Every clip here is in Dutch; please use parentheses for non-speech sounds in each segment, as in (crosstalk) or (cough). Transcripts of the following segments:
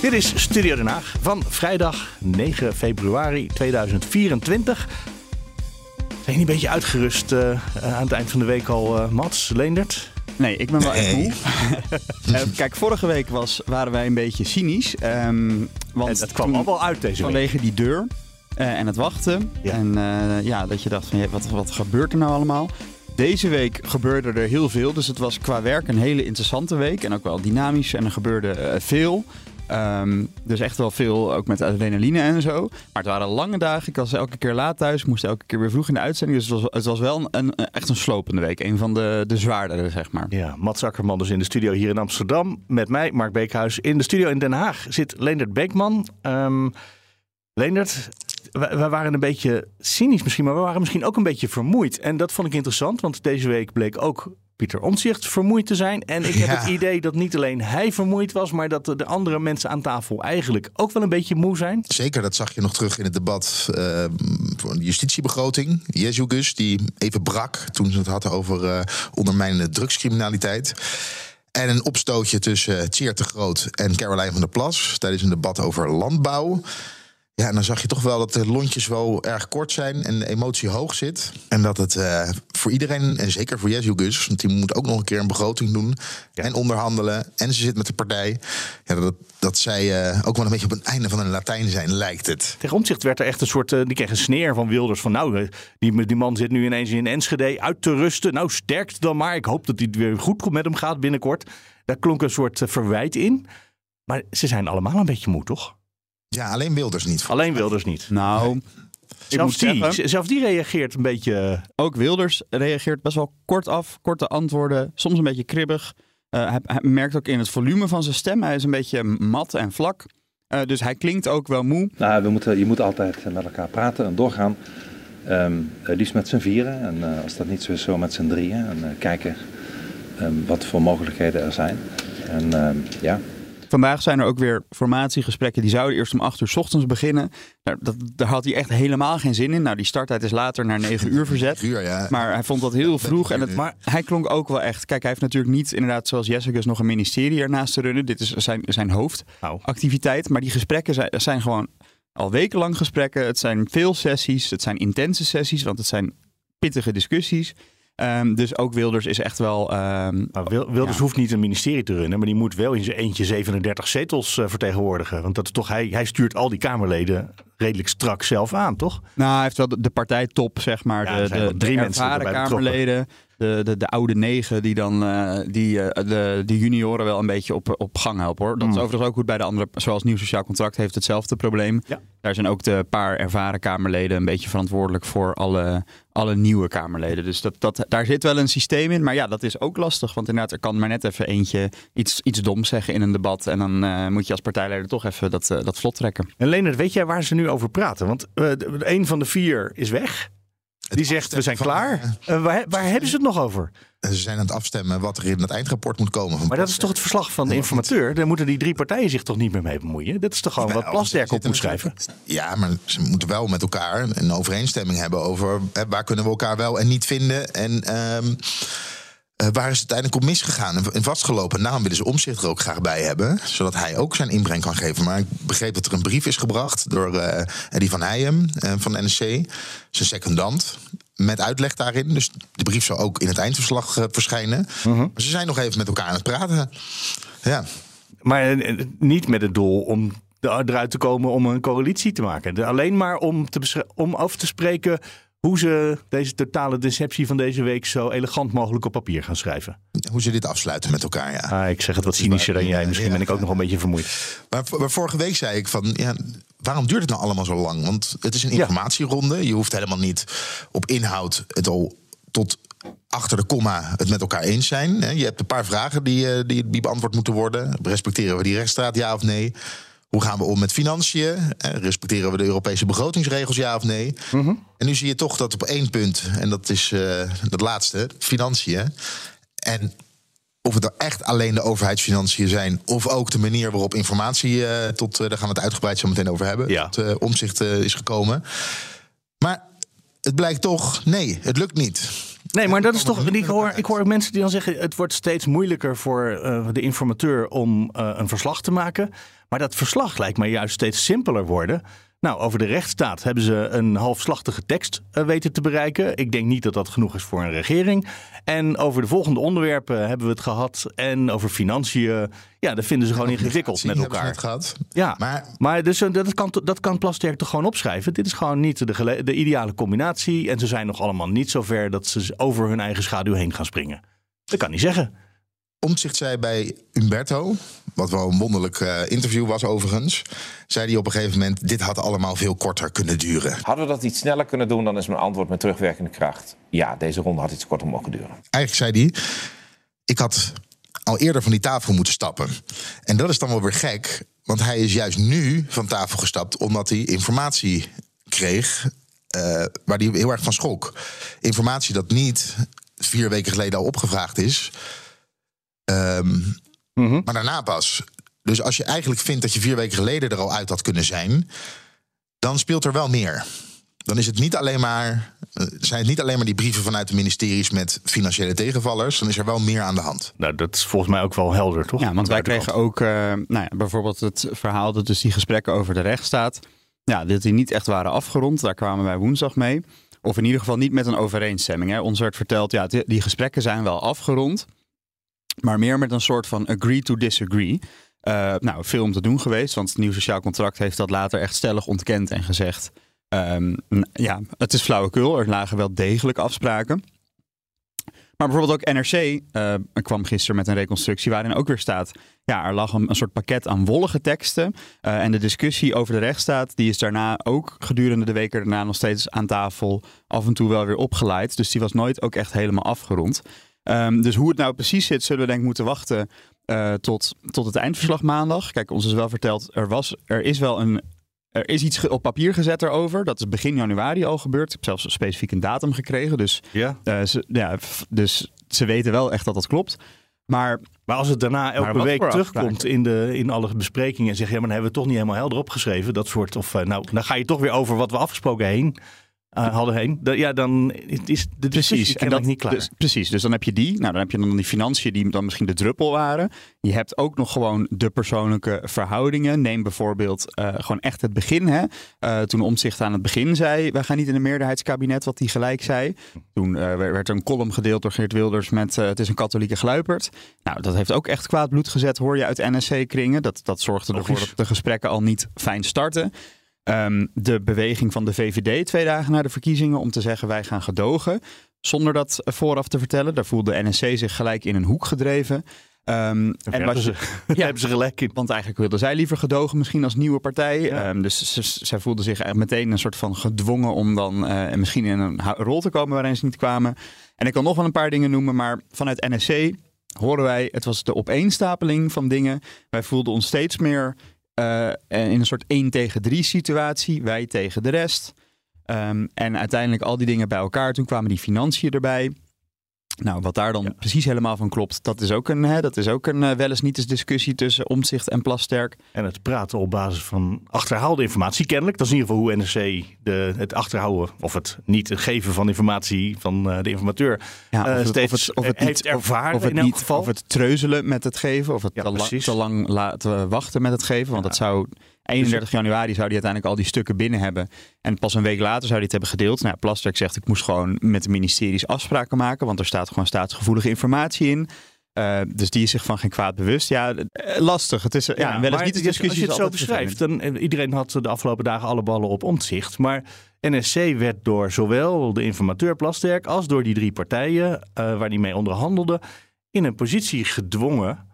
Dit is Studio Den Haag van vrijdag 9 februari 2024. Zijn je niet een beetje uitgerust uh, aan het eind van de week al, uh, Mats, Leendert? Nee, ik ben wel echt moe. (laughs) kijk, vorige week was, waren wij een beetje cynisch. Um, want en dat kwam allemaal uit deze vanwege week. die deur uh, en het wachten. Ja. En uh, ja, dat je dacht van, wat, wat gebeurt er nou allemaal? Deze week gebeurde er heel veel. Dus het was qua werk een hele interessante week. En ook wel dynamisch. En er gebeurde veel. Um, dus echt wel veel, ook met adrenaline en zo. Maar het waren lange dagen. Ik was elke keer laat thuis. Moest elke keer weer vroeg in de uitzending. Dus het was, wel een, echt een slopende week. Een van de, de zwaardere, zeg maar. Ja, Mats Akkerman dus in de studio hier in Amsterdam. Met mij, Mark Beekhuis. In de studio in Den Haag zit Leendert Beekman. Um, Leendert, we, waren een beetje cynisch misschien, maar we waren misschien ook een beetje vermoeid. En dat vond ik interessant, want deze week bleek ook Pieter Omtzigt vermoeid te zijn. En ik heb ja. het idee dat niet alleen hij vermoeid was, maar dat de andere mensen aan tafel eigenlijk ook wel een beetje moe zijn. Zeker, dat zag je nog terug in het debat uh, justitiebegroting. Jezus, die even brak toen ze het hadden over uh, ondermijnende drugscriminaliteit. En een opstootje tussen Tjeerd de Groot en Caroline van der Plas tijdens een debat over landbouw. Ja, en dan zag je toch wel dat de lontjes wel erg kort zijn en de emotie hoog zit. En dat het uh, voor iedereen, en zeker voor Jezus, want die moet ook nog een keer een begroting doen ja. en onderhandelen. En ze zit met de partij. Ja, dat, dat zij uh, ook wel een beetje op het einde van een Latijn zijn, lijkt het. Tegen omzicht werd er echt een soort, uh, die kreeg een sneer van Wilders van nou, die, die man zit nu ineens in Enschede uit te rusten. Nou, sterkt dan maar. Ik hoop dat het weer goed met hem gaat binnenkort. Daar klonk een soort verwijt in. Maar ze zijn allemaal een beetje moe, toch? Ja, alleen Wilders niet. Alleen Wilders niet. Nou, zelfs die, zeggen, zelfs die reageert een beetje. Ook Wilders reageert best wel kort af, korte antwoorden, soms een beetje kribbig. Uh, hij, hij, merkt ook in het volume van zijn stem, hij is een beetje mat en vlak. Uh, dus hij klinkt ook wel moe. Nou, we moeten, je moet altijd met elkaar praten en doorgaan. Um, liefst met z'n vieren en uh, als dat niet zo is, zo met z'n drieën. En kijken um, wat voor mogelijkheden er zijn. En um, ja, Vandaag zijn er ook weer formatiegesprekken. Die zouden eerst om 8 uur s ochtends beginnen. Nou, dat, daar had hij echt helemaal geen zin in. Nou, die starttijd is later naar 9 (laughs) uur verzet. Uur, ja. Maar hij vond dat heel vroeg. En het, maar hij klonk ook wel echt. Kijk, hij heeft natuurlijk niet inderdaad zoals Jessicus nog een ministerie ernaast te runnen. Dit is zijn, zijn hoofdactiviteit. Maar die gesprekken zijn, zijn gewoon al wekenlang gesprekken. Het zijn veel sessies. Het zijn intense sessies. Want het zijn pittige discussies. Um, dus ook Wilders is echt wel. Um, maar Wilders ja. hoeft niet een ministerie te runnen, maar die moet wel in zijn eentje 37 zetels uh, vertegenwoordigen. Want dat is toch, hij, hij stuurt al die Kamerleden redelijk strak zelf aan, toch? Nou, hij heeft wel de, de partijtop, zeg maar. Ja, de, de, drie de mensen Kamerleden. De, de, de oude negen die dan uh, die, uh, de, de junioren wel een beetje op, op gang helpen hoor. Dat Mm. is overigens ook goed bij de andere. Zoals Nieuw Sociaal Contract heeft hetzelfde probleem. Ja. Daar zijn ook de paar ervaren Kamerleden een beetje verantwoordelijk voor alle, alle nieuwe Kamerleden. Dus dat, dat, daar zit wel een systeem in. Maar ja, dat is ook lastig. Want inderdaad, er kan maar net even eentje iets, iets doms zeggen in een debat. En dan uh, moet je als partijleider toch even dat, dat vlot trekken. En Leonard, weet jij waar ze nu over praten? Want een van de vier is weg. Die zegt, we zijn klaar. Uh, waar, waar hebben ze het nog over? Ze zijn aan het afstemmen wat er in het eindrapport moet komen. Maar dat is toch het verslag van de informateur? Daar moeten die drie partijen zich toch niet meer mee bemoeien? Dat is toch gewoon wat Plasterk op moet schrijven? Ja, maar ze moeten wel met elkaar een overeenstemming hebben over hè, waar kunnen we elkaar wel en niet vinden. En um, uh, waar is het uiteindelijk op misgegaan en vastgelopen? Daarom willen ze omzicht er ook graag bij hebben, zodat hij ook zijn inbreng kan geven. Maar ik begreep dat er een brief is gebracht door uh, Eddie van Heijem uh, van de NSC, zijn secondant met uitleg daarin. Dus de brief zal ook in het eindverslag verschijnen. -huh. Maar ze zijn nog even met elkaar aan het praten. Ja. Maar niet met het doel om eruit te komen om een coalitie te maken. Alleen maar om, te om af te spreken hoe ze deze totale deceptie van deze week zo elegant mogelijk op papier gaan schrijven. Hoe ze dit afsluiten met elkaar, ja. Ah, ik zeg het wat cynischer dan jij. Misschien ben ik ook nog een beetje vermoeid. Maar, maar vorige week zei ik van, ja, waarom duurt het nou allemaal zo lang? Want het is een informatieronde. Je hoeft helemaal niet op inhoud het al tot achter de komma het met elkaar eens zijn. Je hebt een paar vragen die, eh, die, die beantwoord moeten worden. Respecteren we die rechtsstraat, ja of nee? Hoe gaan we om met financiën? Eh, Respecteren we de Europese begrotingsregels, ja of nee? En nu zie je toch dat op één punt, en dat is eh het laatste, financiën. En of het er echt alleen de overheidsfinanciën zijn, of ook de manier waarop informatie eh, tot, eh, daar gaan we het uitgebreid zo meteen over hebben, Ja. tot eh, omzicht eh, is gekomen. Maar het blijkt toch, nee, het lukt niet. Nee, maar dat is toch. Ik hoor, ik hoor mensen die dan zeggen: het wordt steeds moeilijker voor eh, de informateur om eh, een verslag te maken. Maar dat verslag lijkt mij juist steeds simpeler worden. Nou, over de rechtsstaat hebben ze een halfslachtige tekst eh, weten te bereiken. Ik denk niet dat dat genoeg is voor een regering. En over de volgende onderwerpen hebben we het gehad. En over financiën. Ja, dat vinden ze gewoon ingewikkeld met elkaar. net gehad. Ja, Maar maar dus, eh, dat, kan, dat kan Plasterk toch gewoon opschrijven. Dit is gewoon niet de, de ideale combinatie. En ze zijn nog allemaal niet zo ver dat ze over hun eigen schaduw heen gaan springen. Dat kan niet zeggen. Omtzigt zei bij Umberto, wat wel een wonderlijk eh, interview was overigens, zei hij op een gegeven moment: dit had allemaal veel korter kunnen duren. Hadden we dat iets sneller kunnen doen, dan is mijn antwoord met terugwerkende kracht. Ja, deze ronde had iets korter mogen duren. Eigenlijk zei hij: ik had al eerder van die tafel moeten stappen. En dat is dan wel weer gek, want hij is juist nu van tafel gestapt omdat hij informatie kreeg eh, waar hij heel erg van schrok. Informatie dat niet vier weken geleden al opgevraagd is. Ehm, Maar daarna pas. Dus als je eigenlijk vindt dat je vier weken geleden er al uit had kunnen zijn, dan speelt er wel meer. Dan is het niet alleen maar, eh, zijn het niet alleen maar die brieven vanuit de ministeries met financiële tegenvallers. Dan is er wel meer aan de hand. Nou, dat is volgens mij ook wel helder, toch? Ja, want wij kregen ook eh, nou ja, bijvoorbeeld het verhaal dat dus die gesprekken over de rechtsstaat, ja, dat die niet echt waren afgerond. Daar kwamen wij woensdag mee. Of in ieder geval niet met een overeenstemming. Hè. Ons werd verteld, ja, die, die gesprekken zijn wel afgerond, maar meer met een soort van agree to disagree. Eh, nou, veel om te doen geweest, want het nieuw sociaal contract heeft dat later echt stellig ontkend en gezegd. ehm, ja, het is flauwekul. Er lagen wel degelijk afspraken. Maar bijvoorbeeld ook NRC eh, kwam gisteren met een reconstructie waarin ook weer staat... ja, er lag een, een soort pakket aan wollige teksten. eh, en de discussie over de rechtsstaat... die is daarna ook gedurende de weken daarna nog steeds aan tafel... af en toe wel weer opgeleid. Dus die was nooit ook echt helemaal afgerond. Ehm, dus hoe het nou precies zit, zullen we denk ik moeten wachten... eh, tot, tot het eindverslag maandag. Kijk, ons is wel verteld, er, was, er is wel een... Er is iets op papier gezet erover. Dat is begin januari al gebeurd. Ik heb zelfs specifiek een datum gekregen. Dus Ja, eh, ze, ja, dus ze weten wel echt dat dat klopt. Maar maar als het daarna elke week terugkomt in, de, in alle besprekingen en zeg je, ja, maar dan hebben we het toch niet helemaal helder opgeschreven. Dat soort, of eh, nou, dan ga je toch weer over wat we afgesproken heen, eh, hadden heen. Da- ja, dan is de discussie en kennelijk niet klaar. Dus, precies, dus dan heb je die. Nou, dan heb je dan die financiën die dan misschien de druppel waren. Je hebt ook nog gewoon de persoonlijke verhoudingen. Neem bijvoorbeeld eh, gewoon echt het begin. Hè? Eh, toen Omtzigt aan het begin zei, wij gaan niet in een meerderheidskabinet, wat hij gelijk zei. Toen eh, werd er een column gedeeld door Geert Wilders met het is een katholieke gluiperd. Nou, dat heeft ook echt kwaad bloed gezet, hoor je uit NSC-kringen. Dat, dat zorgde ervoor dat de gesprekken al niet fijn starten. Ehm, de beweging van de VVD twee dagen na de verkiezingen om te zeggen wij gaan gedogen. Zonder dat vooraf te vertellen. Daar voelde NSC zich gelijk in een hoek gedreven. Ehm, en ze, (laughs) (laughs) hebben ze gelijk in. want eigenlijk wilden zij liever gedogen, misschien als nieuwe partij. Ja. Ehm, dus ze, zij voelden zich eigenlijk meteen een soort van gedwongen om dan eh, misschien in een rol te komen waarin ze niet kwamen. En ik kan nog wel een paar dingen noemen, maar vanuit NSC horen wij, het was de opeenstapeling van dingen. Wij voelden ons steeds meer eh, in een soort 1 tegen 3 situatie, wij tegen de rest. Ehm, en uiteindelijk al die dingen bij elkaar. Toen kwamen die financiën erbij. Nou, wat daar dan precies helemaal van klopt, dat is ook een, hè, dat is ook een eh, wel eens niet eens discussie tussen Omzicht en Plasterk. En het praten op basis van achterhaalde informatie, kennelijk. Dat is in ieder geval hoe NRC de, het achterhouden of het niet geven van informatie van eh, de informateur Ja, eh, of het- steeds of het- of het heeft ervaren of het in elk niet, geval. Of het treuzelen met het geven, of het Ja, te lang laten wachten met het geven. Want dat zou 31 januari zou die uiteindelijk al die stukken binnen hebben. En pas een week later zou die het hebben gedeeld. Nou, Plasterk zegt ik moest gewoon met de ministeries afspraken maken, want er staat gewoon staatsgevoelige informatie in. Eh, dus die is zich van geen kwaad bewust. Ja, eh, lastig. Het is eh, ja, wel eens niet de discussie. Als je het zo beschrijft, dan eh, iedereen had de afgelopen dagen alle ballen op omzicht. Maar NSC werd door zowel de informateur Plasterk als door die drie partijen waar die mee onderhandelde, in een positie gedwongen,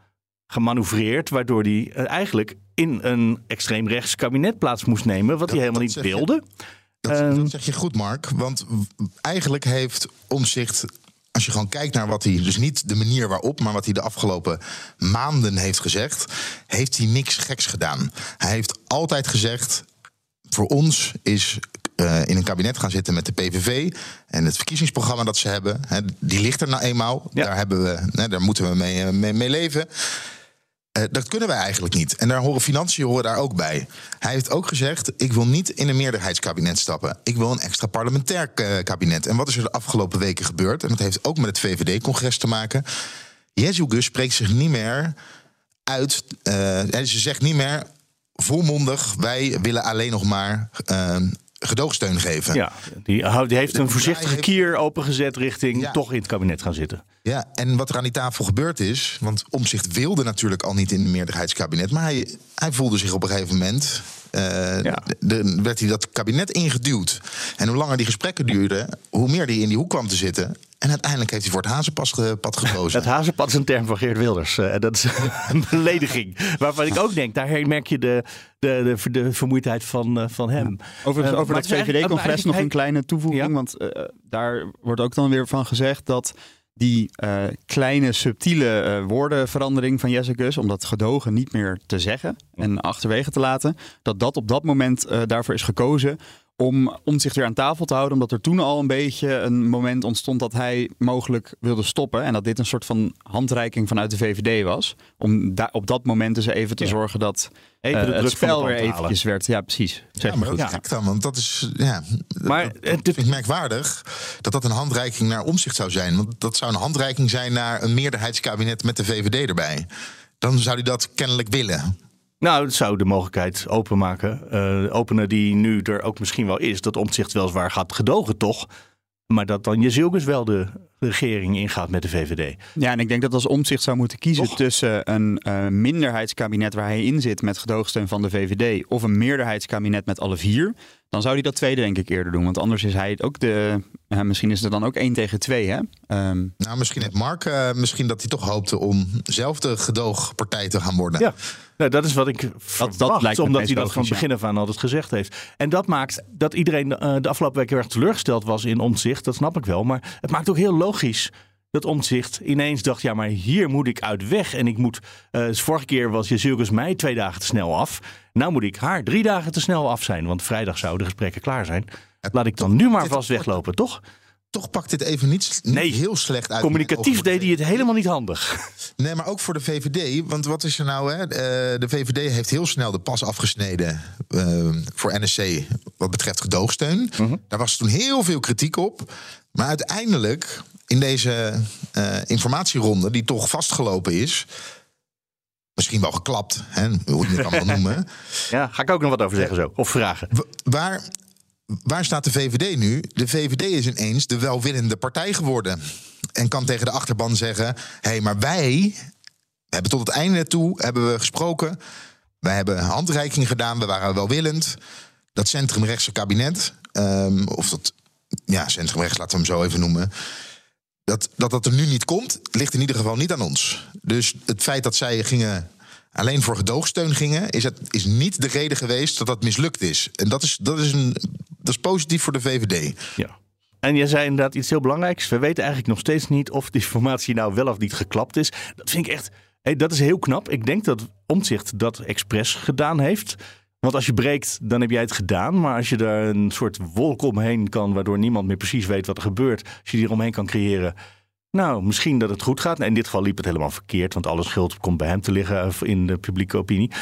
gemanoeuvreerd, waardoor die eh, eigenlijk in een extreem rechts kabinet plaats moest nemen, wat hij helemaal niet wilde. Dat, Ehm. dat zeg je goed, Mark. Want eigenlijk heeft Omzicht als je gewoon kijkt naar wat hij, dus niet de manier waarop, maar wat hij de afgelopen maanden heeft gezegd, heeft hij niks geks gedaan. Hij heeft altijd gezegd: voor ons is uh, in een kabinet gaan zitten met de PVV en het verkiezingsprogramma dat ze hebben, hè, die ligt er nou eenmaal. Ja. Daar, hebben we, hè, daar moeten we mee, eh, mee, mee leven. Uh, dat kunnen wij eigenlijk niet. En daar horen financiën horen daar ook bij. Hij heeft ook gezegd: ik wil niet in een meerderheidskabinet stappen. Ik wil een extra parlementair kabinet. En wat is er de afgelopen weken gebeurd? En dat heeft ook met het VVD-congres te maken. Jezus spreekt zich niet meer uit. Uh, ze zegt niet meer volmondig: wij willen alleen nog maar. Uh, gedoogsteun geven. Ja, die, die heeft een voorzichtige kier opengezet richting toch in het kabinet gaan zitten. Ja, en wat er aan die tafel gebeurd is, want Omzicht wilde natuurlijk al niet in een meerderheidskabinet, maar hij, hij voelde zich op een gegeven moment. Uh, ja. de, werd hij dat kabinet ingeduwd. En hoe langer die gesprekken duurden, hoe meer hij in die hoek kwam te zitten. En uiteindelijk heeft hij voor het hazenpad gekozen. Het hazenpad is een term van Geert Wilders. Uh, dat is (laughs) een belediging. Waarvan ik ook denk, daar merk je de, de, de, de vermoeidheid van, uh, van hem. Over, uh, over het VVD-congres nog een kleine toevoeging. Ja? Want daar wordt ook dan weer van gezegd dat die uh, kleine subtiele uh, woordenverandering van Jessicus, om dat gedogen niet meer te zeggen en achterwege te laten, dat dat op dat moment uh, daarvoor is gekozen om, om zich weer aan tafel te houden. Omdat er toen al een beetje een moment ontstond dat hij mogelijk wilde stoppen. En dat dit een soort van handreiking vanuit de VVD was. Om daar op dat moment dus even te zorgen dat even de uh, het spel weer eventjes werd. Ja, precies. Zeg ja, maar goed. Ja. dan, want dat is... Ja, maar dat, dat vind ik merkwaardig dat dat een handreiking naar omzicht zou zijn. Want dat zou een handreiking zijn naar een meerderheidskabinet met de VVD erbij. Dan zou hij dat kennelijk willen. Nou, het zou de mogelijkheid openmaken. Uh, openen die nu er ook misschien wel is. Dat omzicht weliswaar gaat gedogen, toch? Maar dat dan Jezilgus wel de regering ingaat met de VVD. Ja, en ik denk dat als omzicht zou moeten kiezen tussen een uh, minderheidskabinet waar hij in zit met gedoogsteun van de VVD of een meerderheidskabinet met alle vier, dan zou hij dat tweede denk ik eerder doen. Want anders is hij het ook de. Uh, misschien is het dan ook één tegen twee, hè? Um, nou, misschien heeft Mark uh, misschien dat hij toch hoopte om zelf de gedoogpartij te gaan worden. Ja. Nou, dat is wat ik verwacht, dat, lijkt omdat hij dat van het begin af aan altijd gezegd heeft. En dat maakt dat iedereen uh, de afgelopen week heel erg teleurgesteld was in omzicht. Dat snap ik wel. Maar het maakt ook heel logisch dat omzicht ineens dacht: ja, maar hier moet ik uit weg. En ik moet. Uh, vorige keer was Jezilkus mij twee dagen te snel af. Nou moet ik haar drie dagen te snel af zijn. Want vrijdag zouden de gesprekken klaar zijn. Laat ik dan nu maar vast weglopen, toch? toch pakt dit even niet, niet nee, heel slecht uit. Communicatief deed hij het helemaal niet handig. (laughs) Nee, maar ook voor de VVD. Want wat is er nou? Hè? Eh, de VVD heeft heel snel de pas afgesneden uh, voor NSC wat betreft gedoogsteun. Mhm. Daar was toen heel veel kritiek op. Maar uiteindelijk, in deze uh, informatieronde, die toch vastgelopen is. Misschien wel geklapt, hè, hoe je het wel noemen. (laughs) Ja, ga ik ook nog wat over zeggen zo. Of vragen. Waar waar staat de VVD nu? De VVD is ineens de welwillende partij geworden. En kan tegen de achterban zeggen: hé, hey, maar wij hebben tot het einde toe hebben we gesproken. Wij hebben handreiking gedaan, we waren welwillend. Dat centrumrechtse kabinet, um, of dat ja, centrumrechts, laten we hem zo even noemen. Dat, dat dat er nu niet komt, ligt in ieder geval niet aan ons. Dus het feit dat zij gingen alleen voor gedoogsteun gingen, is, het, is niet de reden geweest dat dat mislukt is. En dat is, dat is, een, dat is positief voor de VVD. Ja. En jij zei inderdaad iets heel belangrijks. We weten eigenlijk nog steeds niet of die informatie nou wel of niet geklapt is. Dat vind ik echt. Hey, dat is heel knap. Ik denk dat Omtzigt dat expres gedaan heeft. Want als je breekt, dan heb jij het gedaan. Maar als je er een soort wolk omheen kan, waardoor niemand meer precies weet wat er gebeurt. Als je die eromheen kan creëren, nou, misschien dat het goed gaat. in dit geval liep het helemaal verkeerd, want alle schuld komt bij hem te liggen eh, in de publieke opinie.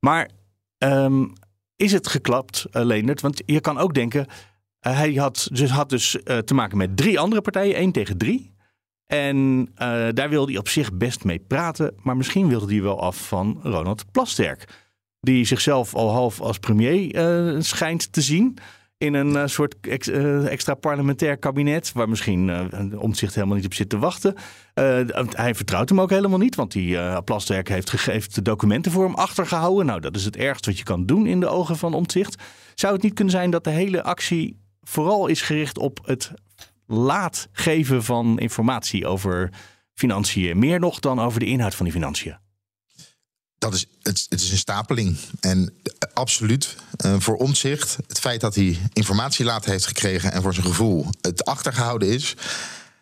Maar um, is het geklapt, uh, Leendert? Want je kan ook denken, uh, hij had dus, had dus te maken met drie andere partijen, één tegen drie. En daar wilde hij op zich best mee praten, maar misschien wilde hij wel af van Ronald Plasterk. Die zichzelf al half als premier schijnt te zien in een uh, soort ex, uh, extra parlementair kabinet, waar misschien uh, omzicht helemaal niet op zit te wachten. hij vertrouwt hem ook helemaal niet, want die Plasterk heeft, heeft de documenten voor hem achtergehouden. Nou, dat is het ergste wat je kan doen in de ogen van omzicht. Zou het niet kunnen zijn dat de hele actie vooral is gericht op het laat geven van informatie over financiën, meer nog dan over de inhoud van die financiën? Dat is, het, het, is een stapeling. En absoluut uh, voor omzicht, het feit dat hij informatie laat heeft gekregen en voor zijn gevoel het achtergehouden is.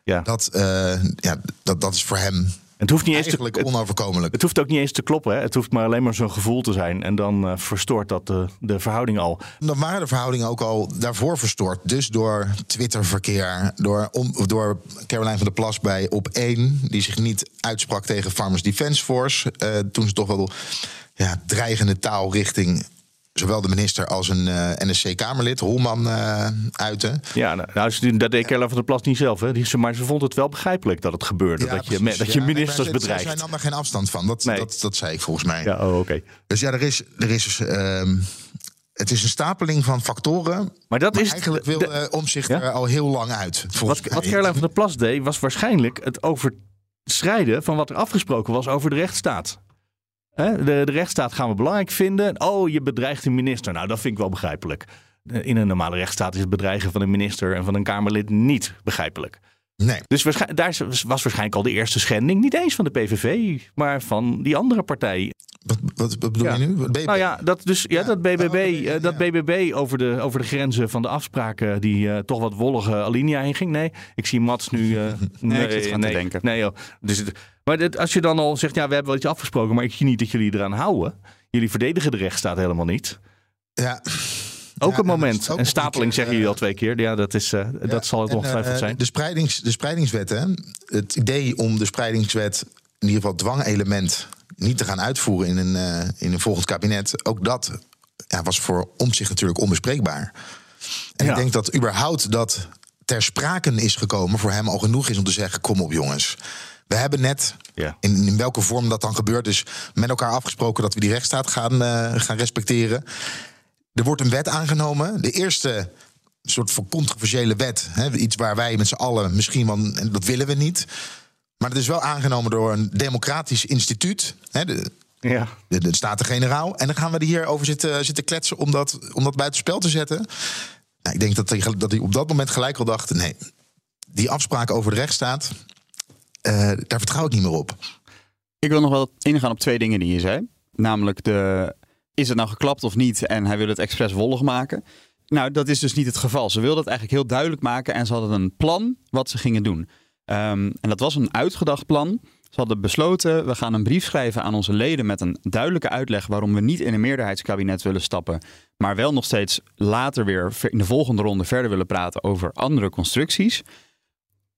Ja. Dat, eh, ja, dat, dat is voor hem Het hoeft niet eens te, onoverkomelijk. het hoeft ook niet eens te kloppen. Hè? Het hoeft maar alleen maar zo'n gevoel te zijn. En dan eh, verstoort dat de, de verhouding al. Dan waren de verhoudingen ook al daarvoor verstoord. Dus door Twitterverkeer, door, om, door Caroline van der Plas bij Op 1... die zich niet uitsprak tegen Farmers Defence Force... eh, toen ze toch wel ja, dreigende taal richting zowel de minister als een eh, NSC-Kamerlid, Holman, eh uiten. Ja, nou, nou, dat deed Kerla van der Plas niet zelf. Hè? Die, maar ze vond het wel begrijpelijk dat het gebeurde. Ja, dat je, me- dat je Ja, ministers zij- bedreigt. Zij nam daar geen afstand van. Dat, Nee. dat, dat zei ik volgens mij. Ja, oh, oké. Dus ja, er is, er is ehm, het is een stapeling van factoren. Maar dat Maar is eigenlijk wil de- eh, Ja? er al heel lang uit. Wat, mij. Caroline van der Plas deed, was waarschijnlijk het overschrijden van wat er afgesproken was over de rechtsstaat. De, de rechtsstaat gaan we belangrijk vinden. Oh, je bedreigt een minister. Nou, dat vind ik wel begrijpelijk. In een normale rechtsstaat is het bedreigen van een minister en van een Kamerlid niet begrijpelijk. Nee. Dus daar was waarschijnlijk al de eerste schending. Niet eens van de PVV, maar van die andere partij. Wat, wat, wat bedoel Ja. je nu? Je- Nou ja, dat, dus, ja, Ja. dat BBB, Oh, BBB, eh, dat ja. BBB over, de, over de grenzen van de afspraken die eh, toch wat wollige alinea heen ging. Nee, ik zie Mats nu... eh, (laughs) nee, ik nee, denken. Nee, joh. Dus, het- maar dit- als je dan al zegt, ja, we hebben wel iets afgesproken, maar ik zie niet dat jullie eraan houden. Jullie verdedigen de rechtsstaat helemaal niet. ja. Ook een en dat moment. ook stapeling een keer, zeggen jullie al eh, twee keer. Ja, dat, is, eh, dat zal het ongetwijfeld eh, zijn. De, spreidings, de spreidingswet, hè? het idee om de spreidingswet, in ieder geval dwangelement, niet te gaan uitvoeren in een, in een volgend kabinet, ook dat ja, was voor Omtzigt natuurlijk onbespreekbaar. En Ja. ik denk dat überhaupt dat ter sprake is gekomen voor hem al genoeg is om te zeggen: kom op jongens. We hebben net, Ja. in, in welke vorm dat dan gebeurt, is met elkaar afgesproken dat we die rechtsstaat gaan, gaan respecteren. Er wordt een wet aangenomen. De eerste soort van controversiële wet. Hè, iets waar wij met z'n allen misschien wel, en dat willen we niet. Maar het is wel aangenomen door een democratisch instituut. Hè, de, Ja. de, de Staten-Generaal. En dan gaan we er hierover zitten, zitten kletsen om dat, om dat buitenspel te zetten. Nou, ik denk dat hij, dat hij op dat moment gelijk al dacht: nee, die afspraak over de rechtsstaat, eh, daar vertrouw ik niet meer op. Ik wil nog wel ingaan op twee dingen die je zei. Namelijk de, is het nou geklapt of niet? En hij wil het expres wollig maken. Nou, dat is dus niet het geval. Ze wilden het eigenlijk heel duidelijk maken en ze hadden een plan wat ze gingen doen. Ehm, en dat was een uitgedacht plan. Ze hadden besloten, we gaan een brief schrijven aan onze leden met een duidelijke uitleg waarom we niet in een meerderheidskabinet willen stappen, maar wel nog steeds later weer in de volgende ronde verder willen praten over andere constructies.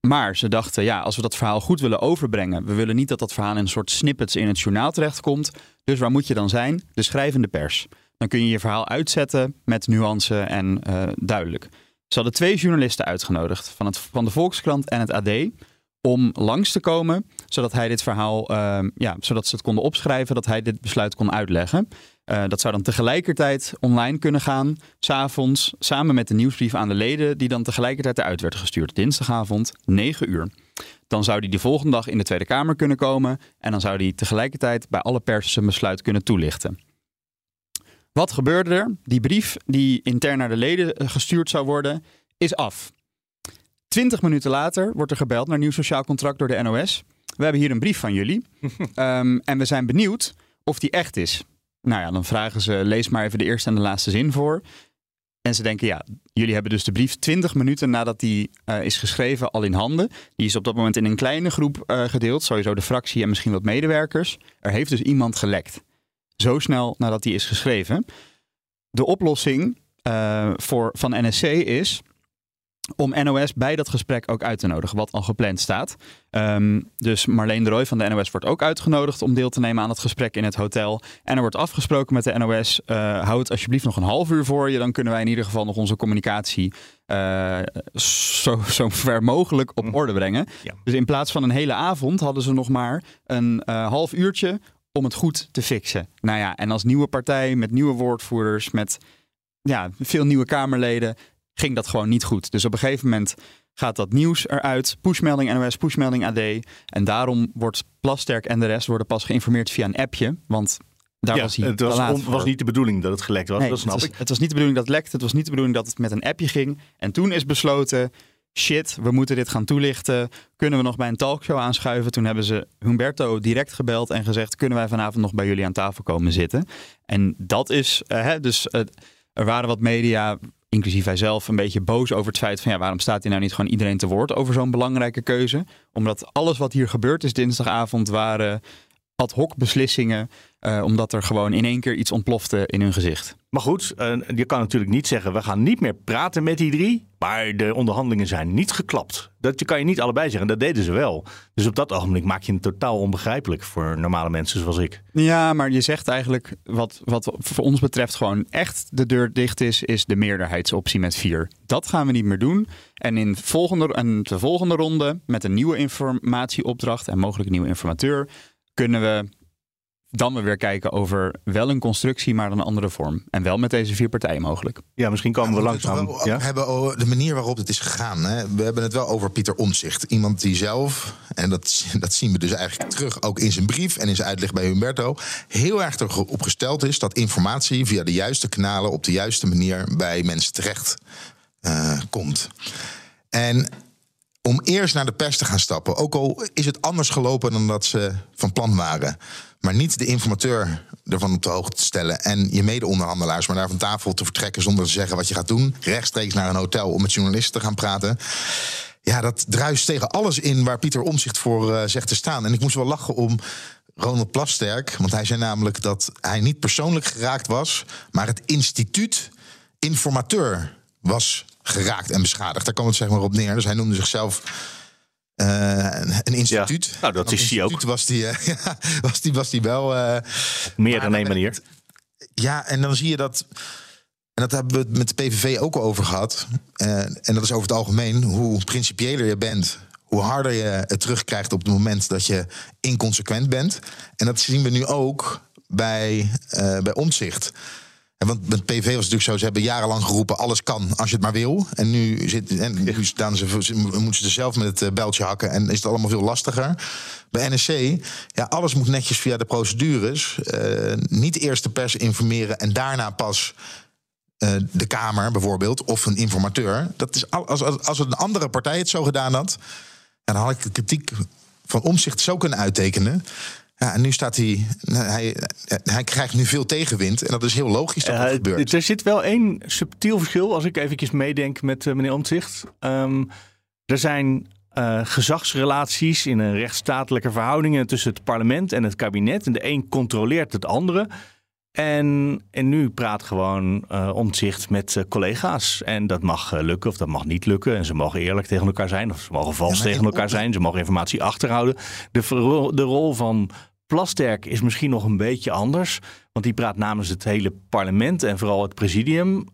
Maar ze dachten, ja, als we dat verhaal goed willen overbrengen, we willen niet dat dat verhaal in een soort snippets in het journaal terechtkomt. Dus waar moet je dan zijn? De schrijvende pers. Dan kun je je verhaal uitzetten met nuance en eh, duidelijk. Ze hadden twee journalisten uitgenodigd van, het, van de Volkskrant en het AD om langs te komen, zodat hij dit verhaal, ehm, ja, zodat ze het konden opschrijven, dat hij dit besluit kon uitleggen. Eh, dat zou dan tegelijkertijd online kunnen gaan, s'avonds, samen met de nieuwsbrief aan de leden, die dan tegelijkertijd eruit werd gestuurd. Dinsdagavond, 9 uur. Dan zou hij de volgende dag in de Tweede Kamer kunnen komen en dan zou hij tegelijkertijd bij alle pers zijn besluit kunnen toelichten. Wat gebeurde er? Die brief die intern naar de leden eh, gestuurd zou worden, is af. Twintig minuten later wordt er gebeld naar Nieuw Sociaal Contract door de NOS. We hebben hier een brief van jullie (laughs) Ehm, en we zijn benieuwd of die echt is. Nou ja, dan vragen ze, lees maar even de eerste en de laatste zin voor. En ze denken, ja, jullie hebben dus de brief 20 minuten nadat die eh, is geschreven al in handen. Die is op dat moment in een kleine groep eh, gedeeld, sowieso de fractie en misschien wat medewerkers. Er heeft dus iemand gelekt. Zo snel nadat die is geschreven. De oplossing eh, voor, van NSC is om NOS bij dat gesprek ook uit te nodigen, wat al gepland staat. Ehm, dus Marleen de Rooij van de NOS wordt ook uitgenodigd om deel te nemen aan het gesprek in het hotel. En er wordt afgesproken met de NOS, eh houd alsjeblieft nog een half uur voor je. Dan kunnen wij in ieder geval nog onze communicatie eh, zo, zo ver mogelijk op orde brengen. Ja. Dus in plaats van een hele avond hadden ze nog maar een eh, half uurtje om het goed te fixen. Nou ja, en als nieuwe partij met nieuwe woordvoerders, met ja, veel nieuwe Kamerleden, ging dat gewoon niet goed. Dus op een gegeven moment gaat dat nieuws eruit. Pushmelding NOS, pushmelding AD. En daarom wordt Plasterk en de rest worden pas geïnformeerd via een appje. Want daar Ja, was hij het was, on- was niet de bedoeling dat het gelekt was, Nee, dat snap het ik. was, Het was niet de bedoeling dat het lekte. Het was niet de bedoeling dat het met een appje ging. En toen is besloten, shit, we moeten dit gaan toelichten. Kunnen we nog bij een talkshow aanschuiven? Toen hebben ze Humberto direct gebeld en gezegd... kunnen wij vanavond nog bij jullie aan tafel komen zitten? En dat is, eh, hè, dus eh, er waren wat media inclusief hij zelf, een beetje boos over het feit van ja, waarom staat hij nou niet gewoon iedereen te woord over zo'n belangrijke keuze? Omdat alles wat hier gebeurd is dinsdagavond waren ad hoc beslissingen, eh, omdat er gewoon in één keer iets ontplofte in hun gezicht. Maar goed, eh, je kan natuurlijk niet zeggen, we gaan niet meer praten met die drie. Maar de onderhandelingen zijn niet geklapt. Dat kan je niet allebei zeggen. Dat deden ze wel. Dus op dat ogenblik maak je het totaal onbegrijpelijk voor normale mensen zoals ik. Ja, maar je zegt eigenlijk wat, wat voor ons betreft gewoon echt de deur dicht is, is de meerderheidsoptie met vier. Dat gaan we niet meer doen. En in volgende, en de volgende ronde met een nieuwe informatieopdracht en mogelijk een nieuwe informateur kunnen we dan we weer kijken over wel een constructie, maar een andere vorm. En wel met deze vier partijen mogelijk. Ja, misschien komen we langzaam. We ja? hebben over de manier waarop het is gegaan. Hè? We hebben het wel over Pieter Omtzigt. Iemand die zelf, en dat, (laughs) dat zien we dus eigenlijk terug ook in zijn brief en in zijn uitleg bij Humberto, heel erg erop gesteld is dat informatie via de juiste kanalen op de juiste manier bij mensen terecht uh, komt. En om eerst naar de pers te gaan stappen. Ook al is het anders gelopen dan dat ze van plan waren. Maar niet de informateur ervan op de hoogte te stellen. En je mede-onderhandelaars maar daar van tafel te vertrekken zonder te zeggen wat je gaat doen. Rechtstreeks naar een hotel om met journalisten te gaan praten. Ja, dat druist tegen alles in waar Pieter Omzicht voor uh, zegt te staan. En ik moest wel lachen om Ronald Plasterk. Want hij zei namelijk dat hij niet persoonlijk geraakt was. Maar het instituut informateur was geraakt en beschadigd. Daar kwam het zeg maar op neer. Dus hij noemde zichzelf uh, een instituut. Ja. Nou, dat is hij ook. Was die, (laughs) uh, was die, was die wel. Uh, Meer dan één manier. Ja, en dan zie je dat. En dat hebben we het met de PVV ook al over gehad. en dat is over het algemeen. Hoe principiëler je bent, hoe harder je het terugkrijgt op het moment dat je inconsequent bent. En dat zien we nu ook bij, bij omzicht. Want met PV was het natuurlijk zo, ze hebben jarenlang geroepen... alles kan als je het maar wil. En nu, zit, en nu staan ze, moeten ze zelf met het eh, beltje hakken... en is het allemaal veel lastiger. Bij NSC, ja, alles moet netjes via de procedures. Uh, niet eerst de pers informeren en daarna pas... Uh, de Kamer bijvoorbeeld, of een informateur. Dat is als, als, als een andere partij het zo gedaan had... dan had ik de kritiek van omzicht zo kunnen uittekenen... Ja, en nu staat hij, hij, hij krijgt nu veel tegenwind. En dat is heel logisch dat dat uh, gebeurt. Er zit wel één subtiel verschil, als ik eventjes meedenk met uh, meneer Omtzigt. Um, er zijn uh, gezagsrelaties in een rechtsstatelijke verhoudingen tussen het parlement en het kabinet. En de een controleert het andere. En, en nu praat gewoon uh, omzicht met uh, collega's. En dat mag uh, lukken of dat mag niet lukken. En ze mogen eerlijk tegen elkaar zijn of ze mogen vals ja, tegen elkaar zijn. Ze mogen informatie achterhouden. De, de rol van Plasterk is misschien nog een beetje anders. Want die praat namens het hele parlement en vooral het presidium.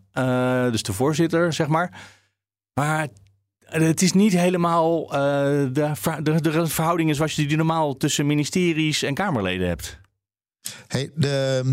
dus de voorzitter, zeg maar. Maar het is niet helemaal de, de, de verhoudingen zoals je die normaal tussen ministeries en Kamerleden hebt. Hey, de,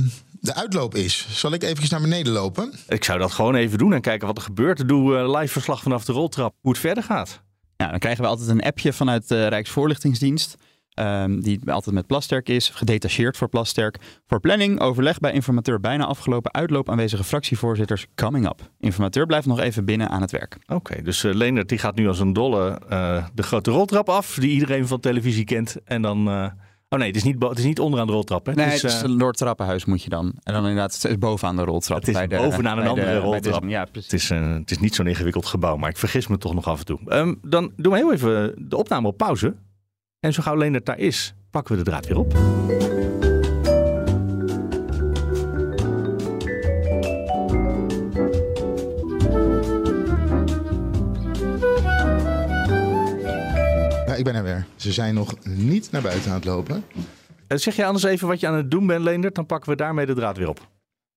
de uitloop is. Zal ik even naar beneden lopen? Ik zou dat gewoon even doen en kijken wat er gebeurt. Doe uh, live verslag vanaf de roltrap hoe het verder gaat. Ja, dan krijgen we altijd een appje vanuit de Rijksvoorlichtingsdienst. Um, die altijd met Plasterk is, gedetacheerd voor Plasterk. Voor planning, overleg bij informateur bijna afgelopen. Uitloop aanwezige fractievoorzitters coming up. Informateur blijft nog even binnen aan het werk. Oké, okay, dus uh, Leendert die gaat nu als een dolle uh, de grote roltrap af. Die iedereen van televisie kent. En dan... Uh, Oh nee, het is niet, het is niet onderaan de roltrap. Hè? Nee, het is, het is een Noordtrappenhuis moet je dan. En dan inderdaad, het is bovenaan de roltrap. Het is bij de, bovenaan een andere de, roltrap. Ja, precies. Het is, uh, het is niet zo'n ingewikkeld gebouw, maar ik vergis me toch nog af en toe. Um, dan doen we heel even de opname op pauze. En zo gauw Leendert daar is, pakken we de draad weer op. ik ben er weer. Ze zijn nog niet naar buiten aan het lopen. Uh, zeg je anders even wat je aan het doen bent, Leendert? Dan pakken we daarmee de draad weer op.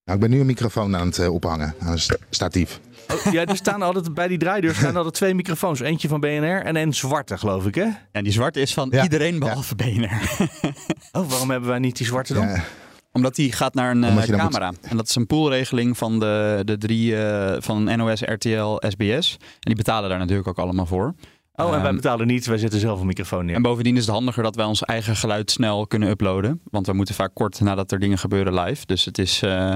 Nou, ik ben nu een microfoon aan het uh, ophangen, aan een statief. Oh, ja, er staan altijd bij die draaideur staan altijd twee microfoons. Eentje van BNR en een zwarte, geloof ik, hè? En die zwarte is van ja. iedereen behalve ja. BNR. (laughs) oh, waarom hebben wij niet die zwarte dan? Ja. Omdat die gaat naar een uh, camera. Moet... En dat is een poolregeling van de, de drie uh, van NOS, RTL, SBS. En die betalen daar natuurlijk ook allemaal voor. Oh, en wij betalen niet, wij zetten zelf een microfoon neer. En bovendien is het handiger dat wij ons eigen geluid snel kunnen uploaden. Want we moeten vaak kort nadat er dingen gebeuren live. Dus het is, uh,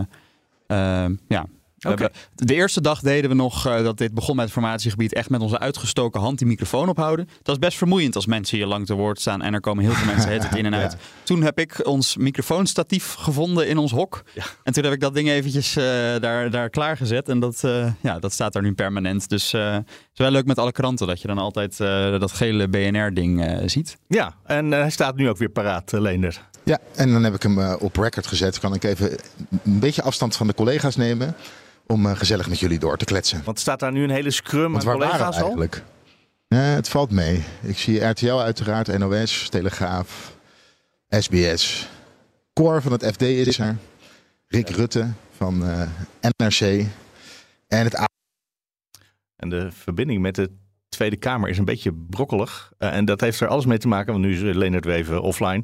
uh, ja, We de eerste dag deden we nog eh, dat dit begon met het formatiegebied echt met onze uitgestoken hand die microfoon ophouden. Dat is best vermoeiend als mensen hier lang te woord staan en er komen heel veel mensen het (laughs) in en uit. Ja. Toen heb ik ons microfoonstatief gevonden in ons hok. En toen heb ik dat ding eventjes eh, daar, daar klaargezet. En dat, eh, ja, dat staat daar nu permanent. Dus eh, het is wel leuk met alle kranten dat je dan altijd eh, dat gele BNR-ding eh, ziet. Ja, en eh, hij staat nu ook weer paraat, uh, Leendert. Ja, en dan heb ik hem op record gezet. Kan ik even een beetje afstand van de collega's nemen om eh, gezellig met jullie door te kletsen. Want staat daar nu een hele scrum Want waren we collega's al? eigenlijk? Ja, het valt mee. Ik zie RTL uiteraard, NOS, Telegraaf, SBS. Cor van het FD is er. Rick Rutte van eh, NRC. En het A- En de verbinding met de Tweede Kamer is een beetje brokkelig. Eh, en dat heeft er alles mee te maken, want nu is Leonard weer even offline.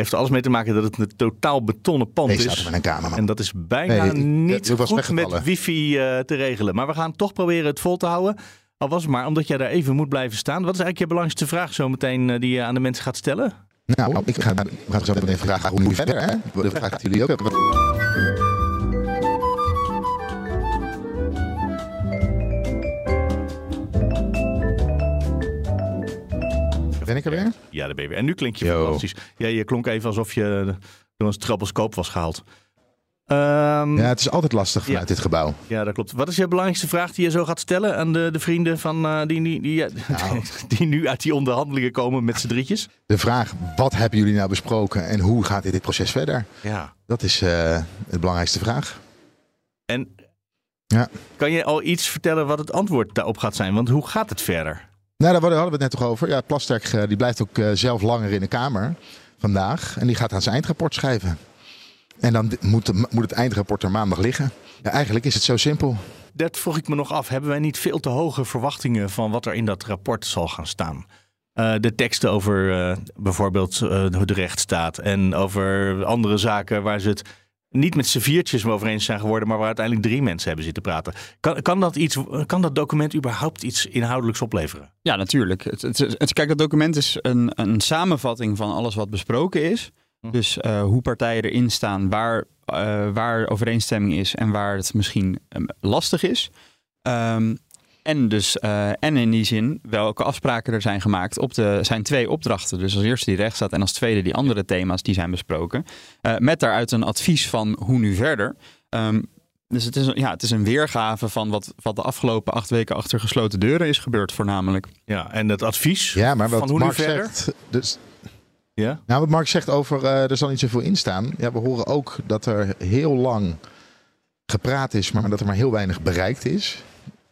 Heeft er alles mee te maken dat het een totaal betonnen pand Nee, is. met een cameraman. En dat is bijna Nee, niet goed weggevallen. met wifi eh, te regelen. Maar we gaan toch proberen het vol te houden. Al was het maar omdat jij daar even moet blijven staan. Wat is eigenlijk je belangrijkste vraag zometeen eh, die je aan de mensen gaat stellen? Nou, ik ga, we gaan zo meteen vragen hoe nu verder. Hè? De vraag die jullie ook hebben. Ben ik er weer? Ja, daar ben je weer. En nu klink je Yo. fantastisch. Ja, je klonk even alsof je door een stroboscoop was gehaald. Ehm, Ja, ja. het is altijd lastig vanuit Ja. dit gebouw. dat klopt. Wat is je belangrijkste vraag die je zo gaat stellen aan de, de vrienden van, eh, die, die, die, Nou. (laughs) die nu uit die onderhandelingen komen met z'n drietjes? De vraag, wat hebben jullie nou besproken en hoe gaat dit, dit proces verder? Ja. Dat is eh de belangrijkste vraag. En Ja. kan je al iets vertellen wat het antwoord daarop gaat zijn? Want hoe gaat het verder? Nou, daar hadden we het net toch over. Ja, Plasterk eh, die blijft ook eh, zelf langer in de Kamer vandaag. En die gaat aan zijn eindrapport schrijven. En dan moet, moet het eindrapport er maandag liggen. Ja, eigenlijk is het zo simpel. Dat vroeg ik me nog af. Hebben wij niet veel te hoge verwachtingen van wat er in dat rapport zal gaan staan? Eh, de teksten over bijvoorbeeld hoe de rechtsstaat en over andere zaken waar ze het niet met z'n viertjes over eens zijn geworden, maar waar uiteindelijk drie mensen hebben zitten praten. Kan, kan, dat, iets, kan dat document überhaupt iets inhoudelijks opleveren? Ja, natuurlijk. Het, het, het- kijk, dat document is een, een samenvatting van alles wat besproken is. Hm. Dus eh, hoe partijen erin staan, waar, eh, waar overeenstemming is en waar het misschien ehm, lastig is. Ehm, en, dus, eh, en in die zin welke afspraken er zijn gemaakt op de zijn twee opdrachten. Dus als eerste die rechtsstaat en als tweede die andere thema's die zijn besproken. Eh, met daaruit een advies van hoe nu verder. Ehm, dus het is, een- ja, het is een weergave van wat, wat de afgelopen acht weken achter gesloten deuren is gebeurd voornamelijk. Ja, en het advies Ja, maar van wat hoe nu Mark verder? zegt... Dus, Ja? nou, wat Mark zegt over eh, er zal niet zoveel in staan. Ja, we horen ook dat er heel lang gepraat is, maar dat er maar heel weinig bereikt is.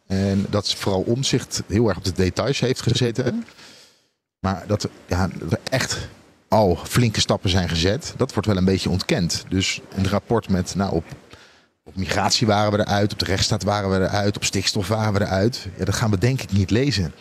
En dat vooral omzicht heel erg op de details heeft gezeten. Maar dat, er- ja, er echt al flinke stappen zijn gezet, dat wordt wel een beetje ontkend. Dus een rapport met, nou, op, op migratie waren we eruit, op de rechtsstaat waren we eruit, op stikstof waren we eruit. Ja, dat gaan we denk ik niet lezen.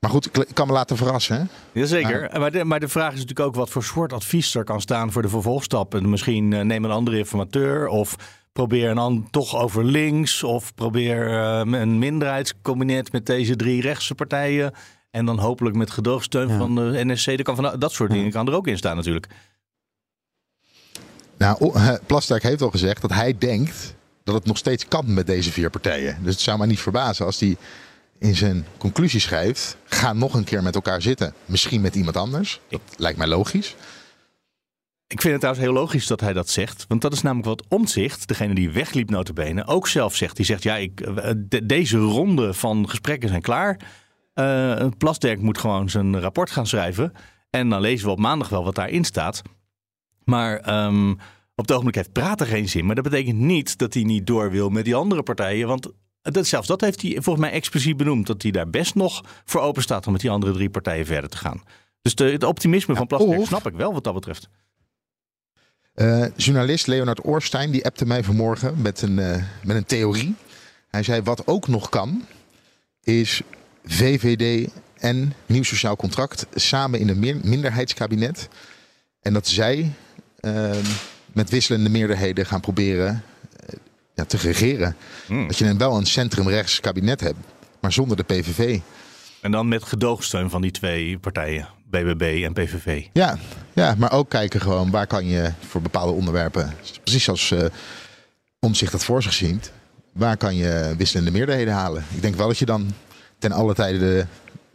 Maar goed, ik ik kan me laten verrassen. Hè? Jazeker. Maar, de, maar de vraag is natuurlijk ook wat voor soort advies er kan staan voor de vervolgstappen. Misschien eh, neem een andere informateur of probeer een an- toch over links of probeer eh, een minderheidskabinet met deze drie rechtse partijen. En dan hopelijk met gedoogsteun Ja. van de NSC. Dat, kan van, dat soort dingen kan er ook in staan natuurlijk. Nou, Plasterk heeft al gezegd dat hij denkt dat het nog steeds kan met deze vier partijen. Dus het zou mij niet verbazen als hij in zijn conclusie schrijft: ga nog een keer met elkaar zitten. Misschien met iemand anders. Dat lijkt mij logisch. Ik vind het trouwens heel logisch dat hij dat zegt. Want dat is namelijk wat Omtzigt, degene die wegliep notabene, ook zelf zegt. Die zegt, ja, ik, eh, de- deze ronde van gesprekken zijn klaar. Eh Plasderk moet gewoon zijn rapport gaan schrijven. En dan lezen we op maandag wel wat daarin staat. Maar ehm, op het ogenblik heeft praten geen zin. Maar dat betekent niet dat hij niet door wil met die andere partijen. Want dat, zelfs dat heeft hij volgens mij expliciet benoemd. Dat hij daar best nog voor open staat om met die andere drie partijen verder te gaan. Dus de, het optimisme van Plasterk of- snap ik wel wat dat betreft. Eh, journalist Leonard Oorstein die appte mij vanmorgen met een, eh, met een theorie. Hij zei: wat ook nog kan, is VVD en nieuw sociaal contract samen in een meer- minderheidskabinet. En dat zij eh, met wisselende meerderheden gaan proberen eh, ja, te regeren. Hmm. Dat je dan wel een centrumrechts kabinet hebt, maar zonder de PVV. En dan met gedoogsteun van die twee partijen, BBB en PVV. Ja, ja, maar ook kijken gewoon waar kan je voor bepaalde onderwerpen, precies als eh Omzicht dat voor zich ziet, waar kan je wisselende meerderheden halen? Ik denk wel dat je dan ten alle tijde de,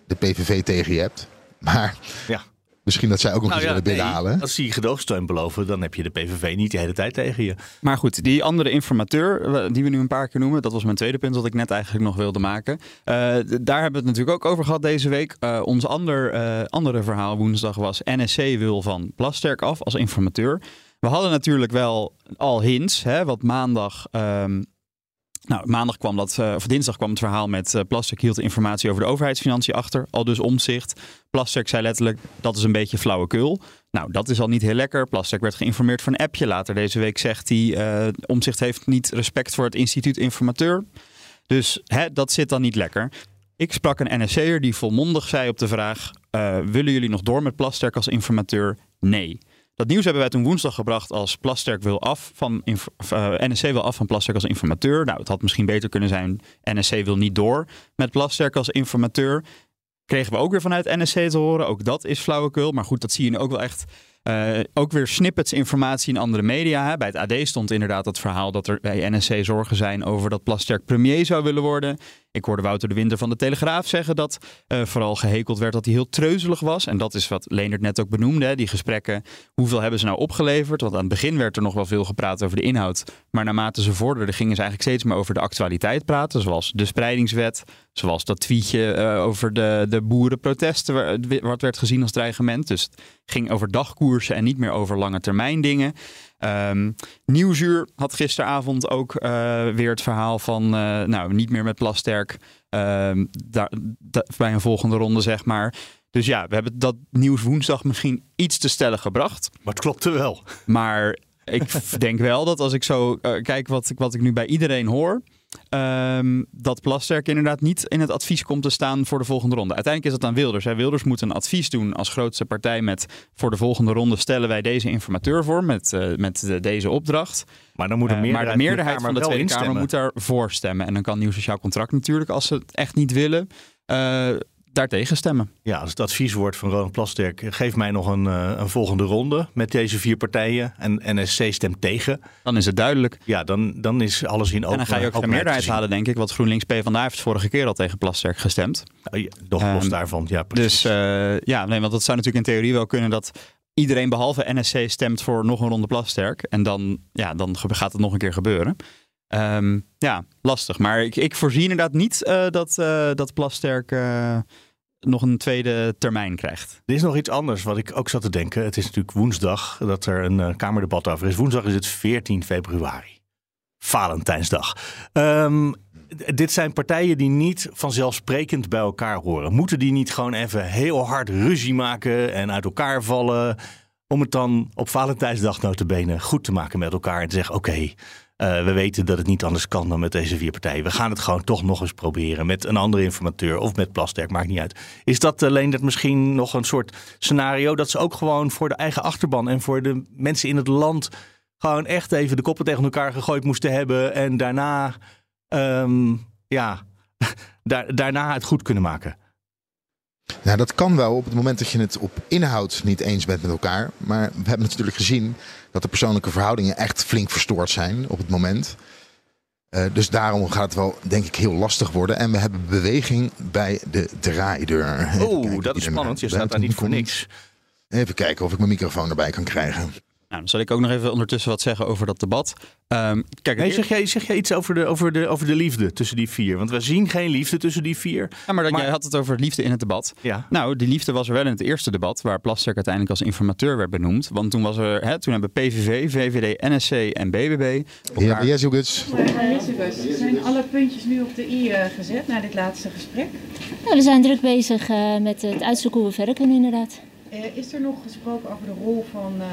de PVV tegen je hebt. Maar Ja. Misschien dat zij ook nog Nou eens ja, willen nee, binnenhalen. als die gedoogsteun beloven, dan heb je de PVV niet de hele tijd tegen je. Maar goed, die andere informateur, die we nu een paar keer noemen, dat was mijn tweede punt dat ik net eigenlijk nog wilde maken. Eh, daar hebben we het natuurlijk ook over gehad deze week. Eh, ons ander, eh, andere verhaal woensdag was NSC wil van Plasterk af als informateur. We hadden natuurlijk wel al hints, hè, want maandag. ehm, nou, maandag kwam dat, eh, of dinsdag kwam het verhaal met eh Plasterk hield informatie over de overheidsfinanciën achter. Al dus omzicht. Plasterk zei letterlijk, dat is een beetje flauwekul. Nou, dat is al niet heel lekker. Plasterk werd geïnformeerd voor een appje. Later deze week zegt hij, eh omzicht heeft niet respect voor het instituut informateur. Dus hè, dat zit dan niet lekker. Ik sprak een NSC'er die volmondig zei op de vraag, willen jullie nog door met Plasterk als informateur? Nee. Dat nieuws hebben wij toen woensdag gebracht als Plasterk wil af van of, eh, NSC wil af van Plasterk als informateur. Nou, het had misschien beter kunnen zijn NSC wil niet door met Plasterk als informateur. Kregen we ook weer vanuit NSC te horen. Ook dat is flauwekul. Maar goed, dat zie je nu ook wel echt. Eh, ook weer snippets informatie in andere media. Hè. Bij het AD stond inderdaad het verhaal dat er bij NSC zorgen zijn over dat Plasterk premier zou willen worden. Ik hoorde Wouter de Winter van de Telegraaf zeggen dat eh, vooral gehekeld werd dat hij heel treuzelig was. En dat is wat Leendert net ook benoemde. Hè. Die gesprekken, hoeveel hebben ze nou opgeleverd? Want aan het begin werd er nog wel veel gepraat over de inhoud. Maar naarmate ze vorderden, gingen ze eigenlijk steeds meer over de actualiteit praten. Zoals de spreidingswet, zoals dat tweetje eh, over de, de boerenprotesten, wat werd gezien als dreigement. Dus het ging over en niet meer over lange termijn dingen. Ehm Nieuwsuur had gisteravond ook eh, weer het verhaal van, eh, nou, niet meer met Plasterk. Ehm, daar, da- bij een volgende ronde, zeg maar. Dus ja, we hebben dat nieuws woensdag misschien iets te stellen gebracht. Maar het klopte wel. Maar ik (laughs) denk wel dat als ik zo eh, kijk wat, ik- wat ik nu bij iedereen hoor. Ehm, dat Plasterk inderdaad niet in het advies komt te staan voor de volgende ronde. Uiteindelijk is dat aan Wilders. Hè. Wilders moet een advies doen als grootste partij met voor de volgende ronde stellen wij deze informateur voor met, eh, met de- deze opdracht. Maar dan moet een Eh, meerderheid, maar de meerderheid van de Tweede wel Kamer instemmen. moet daarvoor stemmen. En dan kan nieuw sociaal contract natuurlijk, als ze het echt niet willen, eh daartegen stemmen. Ja, als het advies wordt van Ronald Plasterk, geef mij nog een, eh, een volgende ronde met deze vier partijen. En NSC stemt tegen. Dan is het duidelijk. Ja, dan, dan is alles in open en dan ga je ook de meerderheid halen, denk ik. Want GroenLinks PvdA heeft vorige keer al tegen Plasterk gestemd. Ja, Nog los Ehm, daarvan, ja precies. Dus eh, ja, nee, want dat zou natuurlijk in theorie wel kunnen dat iedereen behalve NSC stemt voor nog een ronde Plasterk. En dan, ja, dan gaat het nog een keer gebeuren. Ehm, ja, lastig. Maar ik, ik voorzie inderdaad niet eh, dat, eh, dat Plasterk eh, nog een tweede termijn krijgt. Er is nog iets anders wat ik ook zat te denken. Het is natuurlijk woensdag dat er een Kamerdebat over is. Woensdag is het 14 februari. Valentijnsdag. Ehm, dit zijn partijen die niet vanzelfsprekend bij elkaar horen. Moeten die niet gewoon even heel hard ruzie maken en uit elkaar vallen... om het dan op Valentijnsdag notabene goed te maken met elkaar... en te zeggen, oké, we weten dat het niet anders kan dan met deze vier partijen. We gaan het gewoon toch nog eens proberen met een andere informateur of met Plasterk, maakt niet uit. Is dat alleen dat misschien nog een soort scenario dat ze ook gewoon voor de eigen achterban en voor de mensen in het land gewoon echt even de koppen tegen elkaar gegooid moesten hebben en daarna, ehm, ja, (laughs) daar, daarna het goed kunnen maken? Nou, dat kan wel op het moment dat je het op inhoud niet eens bent met elkaar. Maar we hebben natuurlijk gezien dat de persoonlijke verhoudingen echt flink verstoord zijn op het moment. Eh, dus daarom gaat het wel, denk ik, heel lastig worden. En we hebben beweging bij de draaideur. Oeh, dat is er spannend. Je staat daar niet voor niks. Even kijken of ik mijn microfoon erbij kan krijgen. Nou, dan zal ik ook nog even ondertussen wat zeggen over dat debat. Ehm, kijk, Nee, zeg, jij, zeg jij iets over de, over, de, over de liefde tussen die vier? Want we zien geen liefde tussen die vier. ja, maar, dat, maar- jij had het over liefde in het debat. Ja. Nou, die liefde was er wel in het eerste debat, waar Plasterk uiteindelijk als informateur werd benoemd. Want toen, was er, hè, toen hebben PVV, VVD, NSC en BBB Ja, yes, Guts. Elizabeth, zijn alle puntjes nu op de i eh, gezet na dit laatste gesprek? Nou, we zijn druk bezig eh, met het uitzoeken hoe we verder kunnen inderdaad. Eh, is er nog gesproken over de rol van ehm,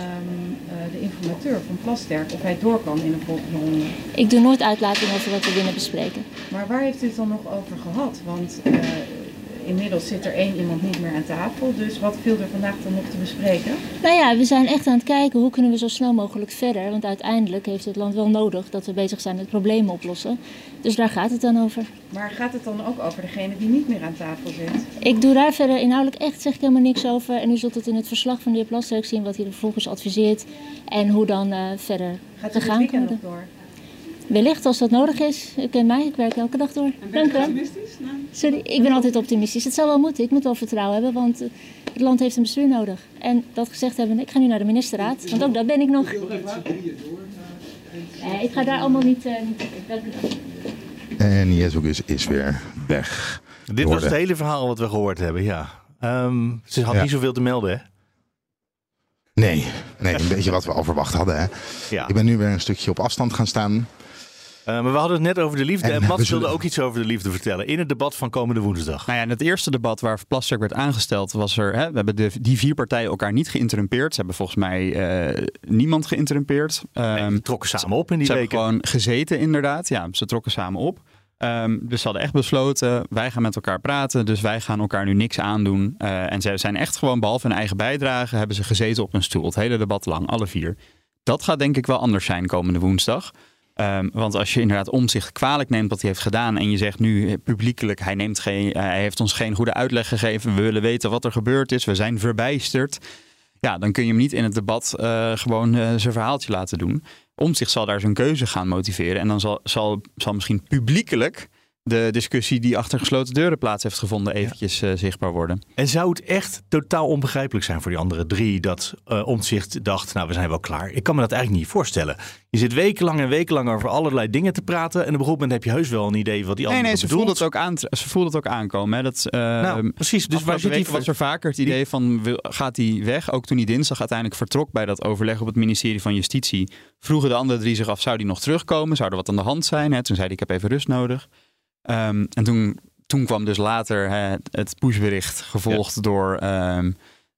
eh, de informateur van Plasterk, of hij door kan in de volgende ronde? Ik doe nooit uitlatingen over wat we willen bespreken. Maar waar heeft u het dan nog over gehad? Want eh, inmiddels zit er één iemand niet meer aan tafel, dus wat viel er vandaag dan nog te bespreken? Nou ja, we zijn echt aan het kijken hoe kunnen we zo snel mogelijk verder. Want uiteindelijk heeft het land wel nodig dat we bezig zijn met problemen oplossen. Dus daar gaat het dan over. Maar gaat het dan ook over degene die niet meer aan tafel zit? Ik doe daar verder inhoudelijk echt zeg ik helemaal niks over. En u zult het in het verslag van de heer Plasterk zien wat hij er vervolgens adviseert. En hoe dan eh, verder Gaat gegaan kan worden. nog door? Wellicht als dat nodig is. Ik ken mij, ik werk elke dag door. Dank u wel. Sorry, ik ben altijd optimistisch. Het zal wel moeten. Ik moet wel vertrouwen hebben, want eh, het land heeft een bestuur nodig. En dat gezegd hebben, ik ga nu naar de ministerraad, want ook dat ben ik nog. Nee, ik ga daar allemaal niet. eh, niet Dank u wel. En Jezus is weer weg. Dit was het hele verhaal wat we gehoord hebben, ja. Ehm, ze had Ja. niet zoveel te melden, hè? Nee, nee, een beetje wat we al verwacht hadden. Hè. Ja. Ik ben nu weer een stukje op afstand gaan staan. Eh, maar we hadden het net over de liefde. En, En, Mats we zullen- wilde ook iets over de liefde vertellen. In het debat van komende woensdag. Nou ja, in het eerste debat waar Plasterk werd aangesteld, was er. Hè, we hebben de, die vier partijen elkaar niet geïnterrumpeerd. Ze hebben volgens mij eh, niemand geïnterrumpeerd. Ehm, Ze trokken samen op in die ze weken. hebben gewoon gezeten, inderdaad. Ja, ze trokken samen op. Ehm, dus ze hadden echt besloten, wij gaan met elkaar praten, dus wij gaan elkaar nu niks aandoen. Eh, en ze zijn echt gewoon, behalve hun eigen bijdrage, hebben ze gezeten op een stoel. Het hele debat lang, alle vier. Dat gaat denk ik wel anders zijn komende woensdag. Ehm, want als je inderdaad omzicht kwalijk neemt wat hij heeft gedaan en je zegt nu publiekelijk, hij, neemt geen, eh, hij heeft ons geen goede uitleg gegeven, we willen weten wat er gebeurd is, we zijn verbijsterd. Ja, dan kun je hem niet in het debat eh, gewoon eh, zijn verhaaltje laten doen. Omzicht zal daar zijn keuze gaan motiveren. En dan zal, zal, zal misschien publiekelijk de discussie die achter gesloten deuren plaats heeft gevonden eventjes eh, zichtbaar worden. En zou het echt totaal onbegrijpelijk zijn voor die andere drie dat eh Omtzigt dacht, nou we zijn wel klaar. Ik kan me dat eigenlijk niet voorstellen. Je zit wekenlang en wekenlang over allerlei dingen te praten en op een gegeven moment heb je heus wel een idee wat die Nee, andere nee, ze bedoelt. voelde het ook, aan, ze het ook aankomen. Hè. Dat, eh, Nou, precies. Dus waar zit die was er vaker het idee van, gaat hij weg? Ook toen hij dinsdag uiteindelijk vertrok bij dat overleg op het ministerie van Justitie, vroegen de andere drie zich af, zou hij nog terugkomen? Zou er wat aan de hand zijn? Hè? Toen zei hij, ik heb even rust nodig. Ehm, en toen, toen kwam dus later hè, het pushbericht, gevolgd door ehm,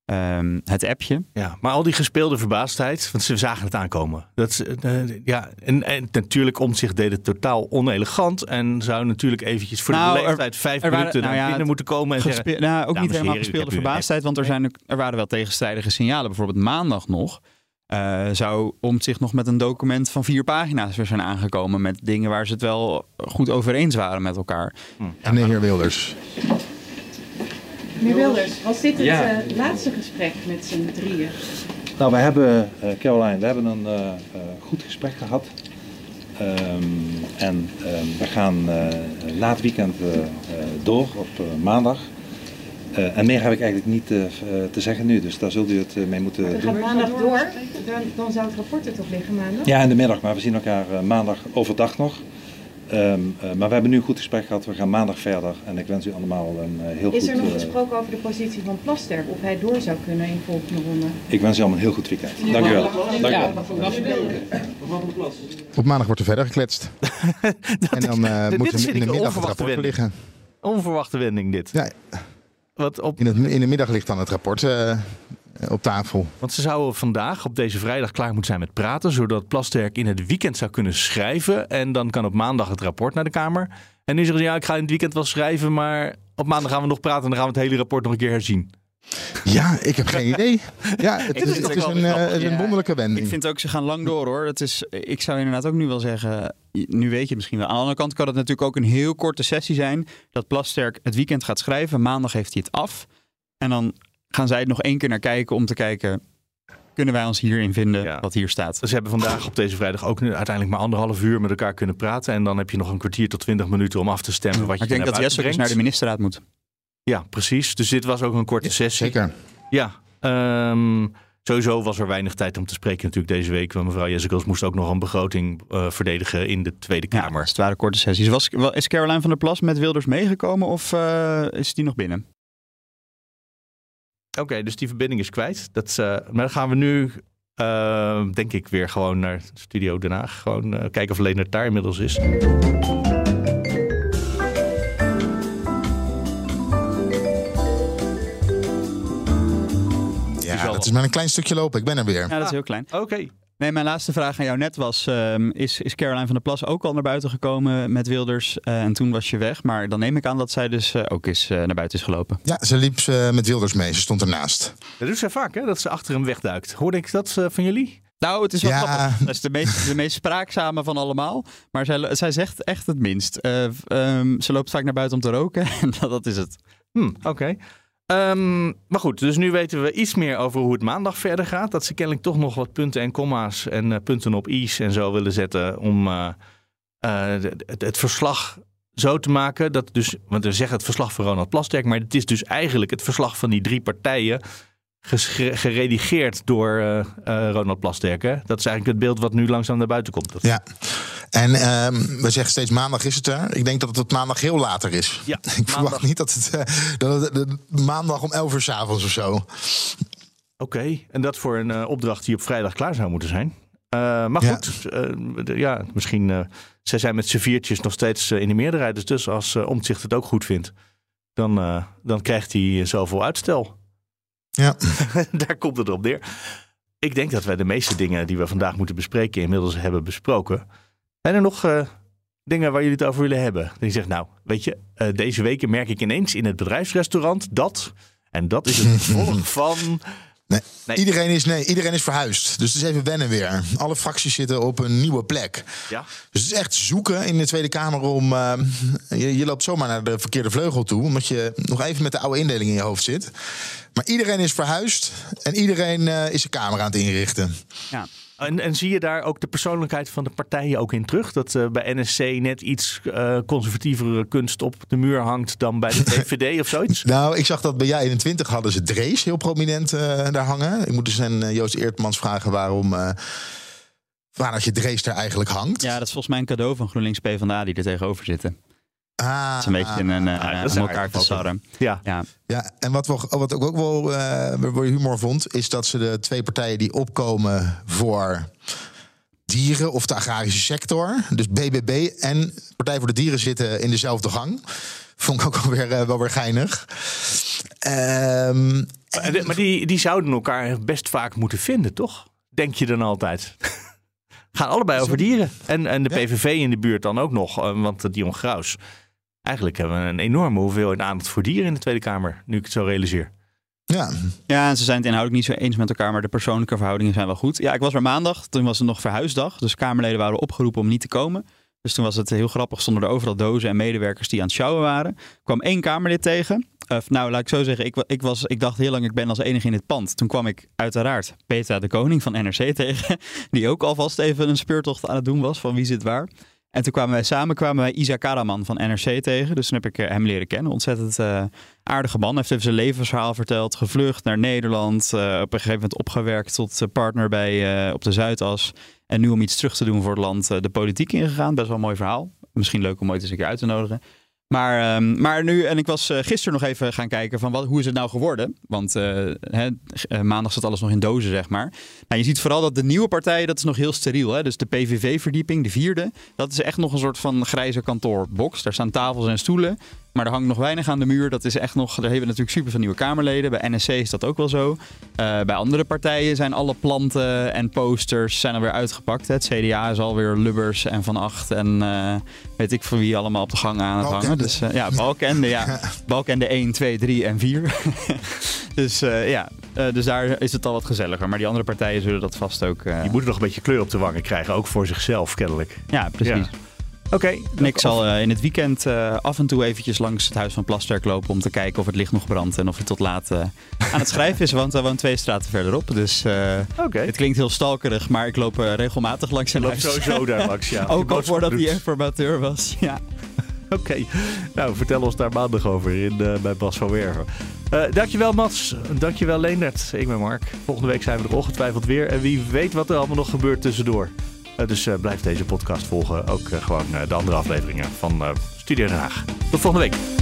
ehm, het appje. Ja, maar al die gespeelde verbaasdheid, want ze zagen het aankomen. Dat, is, eh, ja, en, en natuurlijk Omtzigt deed het totaal onelegant en zou natuurlijk eventjes voor Nou, de er- beleefdheid vijf er waren- minuten nou naar ja, binnen moeten komen en zeggen... nou, ook niet helemaal heren, gespeelde verbaasdheid, want er, zijn, er waren wel tegenstrijdige signalen. Bijvoorbeeld maandag nog eh, zou Omtzigt nog met een document van vier pagina's weer zijn aangekomen met dingen waar ze het wel goed over eens waren met elkaar. En de heer Wilders. Meneer Wilders, was dit het Ja. eh, laatste gesprek met z'n drieën? Nou, we hebben, eh Caroline, we hebben een goed gesprek gehad. Ehm, en ehm, we gaan eh, het weekend door op eh, maandag. Eh, en meer heb ik eigenlijk niet eh, eh, te zeggen nu, dus daar zult u het mee moeten We doen. gaan maandag door, dan, dan zou het rapport er toch liggen maandag? Ja, in de middag, maar we zien elkaar eh, maandag overdag nog. Ehm, eh, maar we hebben nu een goed gesprek gehad, we gaan maandag verder en ik wens u allemaal een eh, heel Is goed... er nog gesproken over de positie van Plasterk, of hij door zou kunnen in de volgende ronde? ik wens u allemaal een heel goed weekend. Dank u wel. Dank u wel. Op maandag wordt er verder gekletst. (laughs) en dan eh dit moet vind er in de middag het onverwachte rapport wending. liggen. Onverwachte wending dit. Ja, Wat op, in, het, in de middag ligt dan het rapport eh, op tafel. want ze zouden vandaag op deze vrijdag klaar moeten zijn met praten, zodat Plasterk in het weekend zou kunnen schrijven. En dan kan op maandag het rapport naar de Kamer. En nu zeggen ze, ja, ik ga in het weekend wel schrijven, maar op maandag gaan we nog praten en dan gaan we het hele rapport nog een keer herzien. Ja, ik heb geen idee. Ja, (laughs) het, is, het het is een, eh, het is een Ja, wonderlijke wending. Ik vind ook, ze gaan lang door hoor. Het is, ik zou inderdaad ook nu wel zeggen, nu weet je het misschien wel. Aan de andere kant kan het natuurlijk ook een heel korte sessie zijn. Dat Plasterk het weekend gaat schrijven. Maandag heeft hij het af. En dan gaan zij er nog één keer naar kijken om te kijken, kunnen wij ons hierin vinden Ja. wat hier staat. Ze hebben vandaag op deze vrijdag ook nu uiteindelijk maar anderhalf uur met elkaar kunnen praten. En dan heb je nog een kwartier tot twintig minuten om af te stemmen wat Maar je ik denk dat Jesse ook eens buiten naar de ministerraad moet. Ja, precies. Dus dit was ook een korte sessie. Zeker. Ja, ehm, sowieso was er weinig tijd om te spreken natuurlijk deze week. Want mevrouw Jessicals moest ook nog een begroting eh, verdedigen in de Tweede Ja, Kamer. dus het waren korte sessies. Was, is Caroline van der Plas met Wilders meegekomen of eh, is die nog binnen? Oké, dus die verbinding is kwijt. Dat, eh, maar dan gaan we nu, denk ik, weer gewoon naar Studio Den Haag. Gewoon kijken of Leonard daar inmiddels is. Dat is maar een klein stukje lopen. Ik ben er weer. Ja, dat is heel klein. Oké. Nee, mijn laatste vraag aan jou net was: ehm, is, is Caroline van der Plas ook al naar buiten gekomen met Wilders? Eh, en toen was je weg. Maar dan neem ik aan dat zij dus eh, ook is, eh, naar buiten is gelopen. Ja, ze liep eh, met Wilders mee. Ze stond ernaast. Dat doet zij vaak, hè? Dat ze achter hem wegduikt. Hoorde ik dat van jullie? Nou, het is wel Ja. grappig. Dat is de meest, de meest spraakzame van allemaal. Maar zij, zij zegt echt het minst. Eh, ehm, ze loopt vaak naar buiten om te roken. (laughs) En dat, dat is het. Hm, oké. Ehm, maar goed, dus nu weten we iets meer over hoe het maandag verder gaat. Dat ze kennelijk toch nog wat punten en komma's en eh, punten op i's en zo willen zetten om, eh, eh, het, het verslag zo te maken dat dus, want we zeggen het verslag van Ronald Plasterk, maar het is dus eigenlijk het verslag van die drie partijen geredigeerd door eh, eh, Ronald Plasterk. Hè? Dat is eigenlijk het beeld wat nu langzaam naar buiten komt. Dat- Ja. En ehm, we zeggen steeds maandag is het er. Ik denk dat het tot maandag heel later is. Ja, (laughs) Ik verwacht maandag. niet dat het, eh, dat het maandag om 11 uur 's avonds of zo. Oké, en dat voor een opdracht die op vrijdag klaar zou moeten zijn. Maar Ja. goed, de- ja, misschien. zij zijn met z'n viertjes nog steeds in de meerderheid. Dus, dus als uh, Omtzigt het ook goed vindt, dan, dan krijgt hij zoveel uitstel. Ja. (laughs) Daar komt het op neer. Ik denk dat wij de meeste dingen die we vandaag moeten bespreken inmiddels hebben besproken. Zijn er nog eh, dingen waar jullie het over willen hebben? Dat je zegt, nou, weet je, eh, deze weken merk ik ineens in het bedrijfsrestaurant dat. En dat is het (laughs) gevolg van. Nee. Nee. Iedereen, is, nee, iedereen is verhuisd. Dus het is even wennen weer. Alle fracties zitten op een nieuwe plek. Ja. Dus het is echt zoeken in de Tweede Kamer om... eh, je, je loopt zomaar naar de verkeerde vleugel toe... omdat je nog even met de oude indeling in je hoofd zit. Maar iedereen is verhuisd en iedereen eh, is zijn kamer aan het inrichten. Ja. En, en zie je daar ook de persoonlijkheid van de partijen ook in terug? Dat eh, bij NSC net iets eh, conservatievere kunst op de muur hangt dan bij de (laughs) VVD of zoiets? Nou, ik zag dat bij J21 hadden ze Drees heel prominent eh, daar hangen. Ik moet dus aan eh, Joost Eertmans vragen waarom... eh waar dat je Drees daar eigenlijk hangt. Ja, dat is volgens mij een cadeau van GroenLinks PvdA die er tegenover zitten. Ah, Het is een beetje een, eh, Ah, dat is om aardig elkaar te sarren. Ja. Ja. Ja, en wat, we, wat ik ook wel eh, je humor vond, is dat ze de twee partijen die opkomen voor dieren of de agrarische sector, dus BBB en Partij voor de Dieren zitten in dezelfde gang. Vond ik ook wel weer, eh, wel weer geinig. Ehm, Maar, die, die zouden elkaar best vaak moeten vinden, toch? Denk je dan altijd? (laughs) Gaan allebei over dieren. En, en de. PVV in de buurt dan ook nog, eh, want uh, Dion Graus. Eigenlijk hebben we een enorme hoeveelheid aandacht voor dieren in de Tweede Kamer, nu ik het zo realiseer. ja, Ja, en ze zijn het inhoudelijk niet zo eens met elkaar, maar de persoonlijke verhoudingen zijn wel goed. Ja, ik was er maandag, toen was het nog verhuisdag. Dus Kamerleden waren opgeroepen om niet te komen. Dus toen was het heel grappig, stonden er overal dozen en medewerkers die aan het sjouwen waren. Er kwam één Kamerlid tegen. Uh, nou, laat ik zo zeggen, ik, ik, was, ik dacht heel lang ik ben als enige in het pand. Toen kwam ik uiteraard Petra de Koning van NRC (laughs) tegen. Die ook alvast even een speurtocht aan het doen was van wie zit waar. En toen kwamen wij samen kwamen wij Isa Karaman van NRC tegen. Dus toen heb ik eh, hem leren kennen. Ontzettend uh, aardige man. Hij heeft even zijn levensverhaal verteld. Gevlucht naar Nederland. Uh, op een gegeven moment opgewerkt tot partner bij, op de Zuidas. En nu om iets terug te doen voor het land de politiek ingegaan. Best wel een mooi verhaal. Misschien leuk om ooit eens een keer uit te nodigen. Maar, um, maar nu, en ik was uh, gisteren nog even gaan kijken van wat, hoe is het nou geworden? Want uh, hè, maandag zat alles nog in dozen, zeg maar. Nou, je ziet vooral dat de nieuwe partijen, dat is nog heel steriel. Hè? Dus de PVV-verdieping, de vierde, dat is echt nog een soort van grijze kantoorbox. Daar staan tafels en stoelen. Maar er hangt nog weinig aan de muur. Dat is echt nog. Daar hebben we natuurlijk super veel nieuwe Kamerleden. Bij NSC is dat ook wel zo. Uh, bij andere partijen zijn alle planten en posters zijn alweer uitgepakt. Hè. Het CDA is alweer Lubbers en Van Acht. En uh, weet ik van wie allemaal op de gang aan het Balkende. hangen. Dus uh, ja, Balkende, ja. (laughs) Balkende 1, 2, 3 en 4. (laughs) dus uh, ja, dus daar is het al wat gezelliger. Maar die andere partijen zullen dat vast ook. Je moet er nog een beetje kleur op de wangen krijgen. Ook voor zichzelf, kennelijk. Ja, precies. Ja. Oké. Okay, en ik zal uh, in het weekend uh, af en toe eventjes langs het huis van Plasterk lopen om te kijken of het licht nog brandt en of hij tot laat uh, aan het schrijven is, want hij woont twee straten verderop. Dus okay. het klinkt heel stalkerig, maar ik loop regelmatig langs zijn huis. sowieso daar langs, ja. (laughs) Ook al voordat hij informateur was, (laughs) ja. Oké, okay. nou vertel ons daar maandag over in, uh, bij Bas van Werven. Uh, dankjewel Mats, dankjewel Leendert. Ik ben Mark. Volgende week zijn we er ongetwijfeld weer. En wie weet wat er allemaal nog gebeurt tussendoor. Uh, dus blijf deze podcast volgen. Ook gewoon de andere afleveringen van Studio Den Haag. Tot volgende week.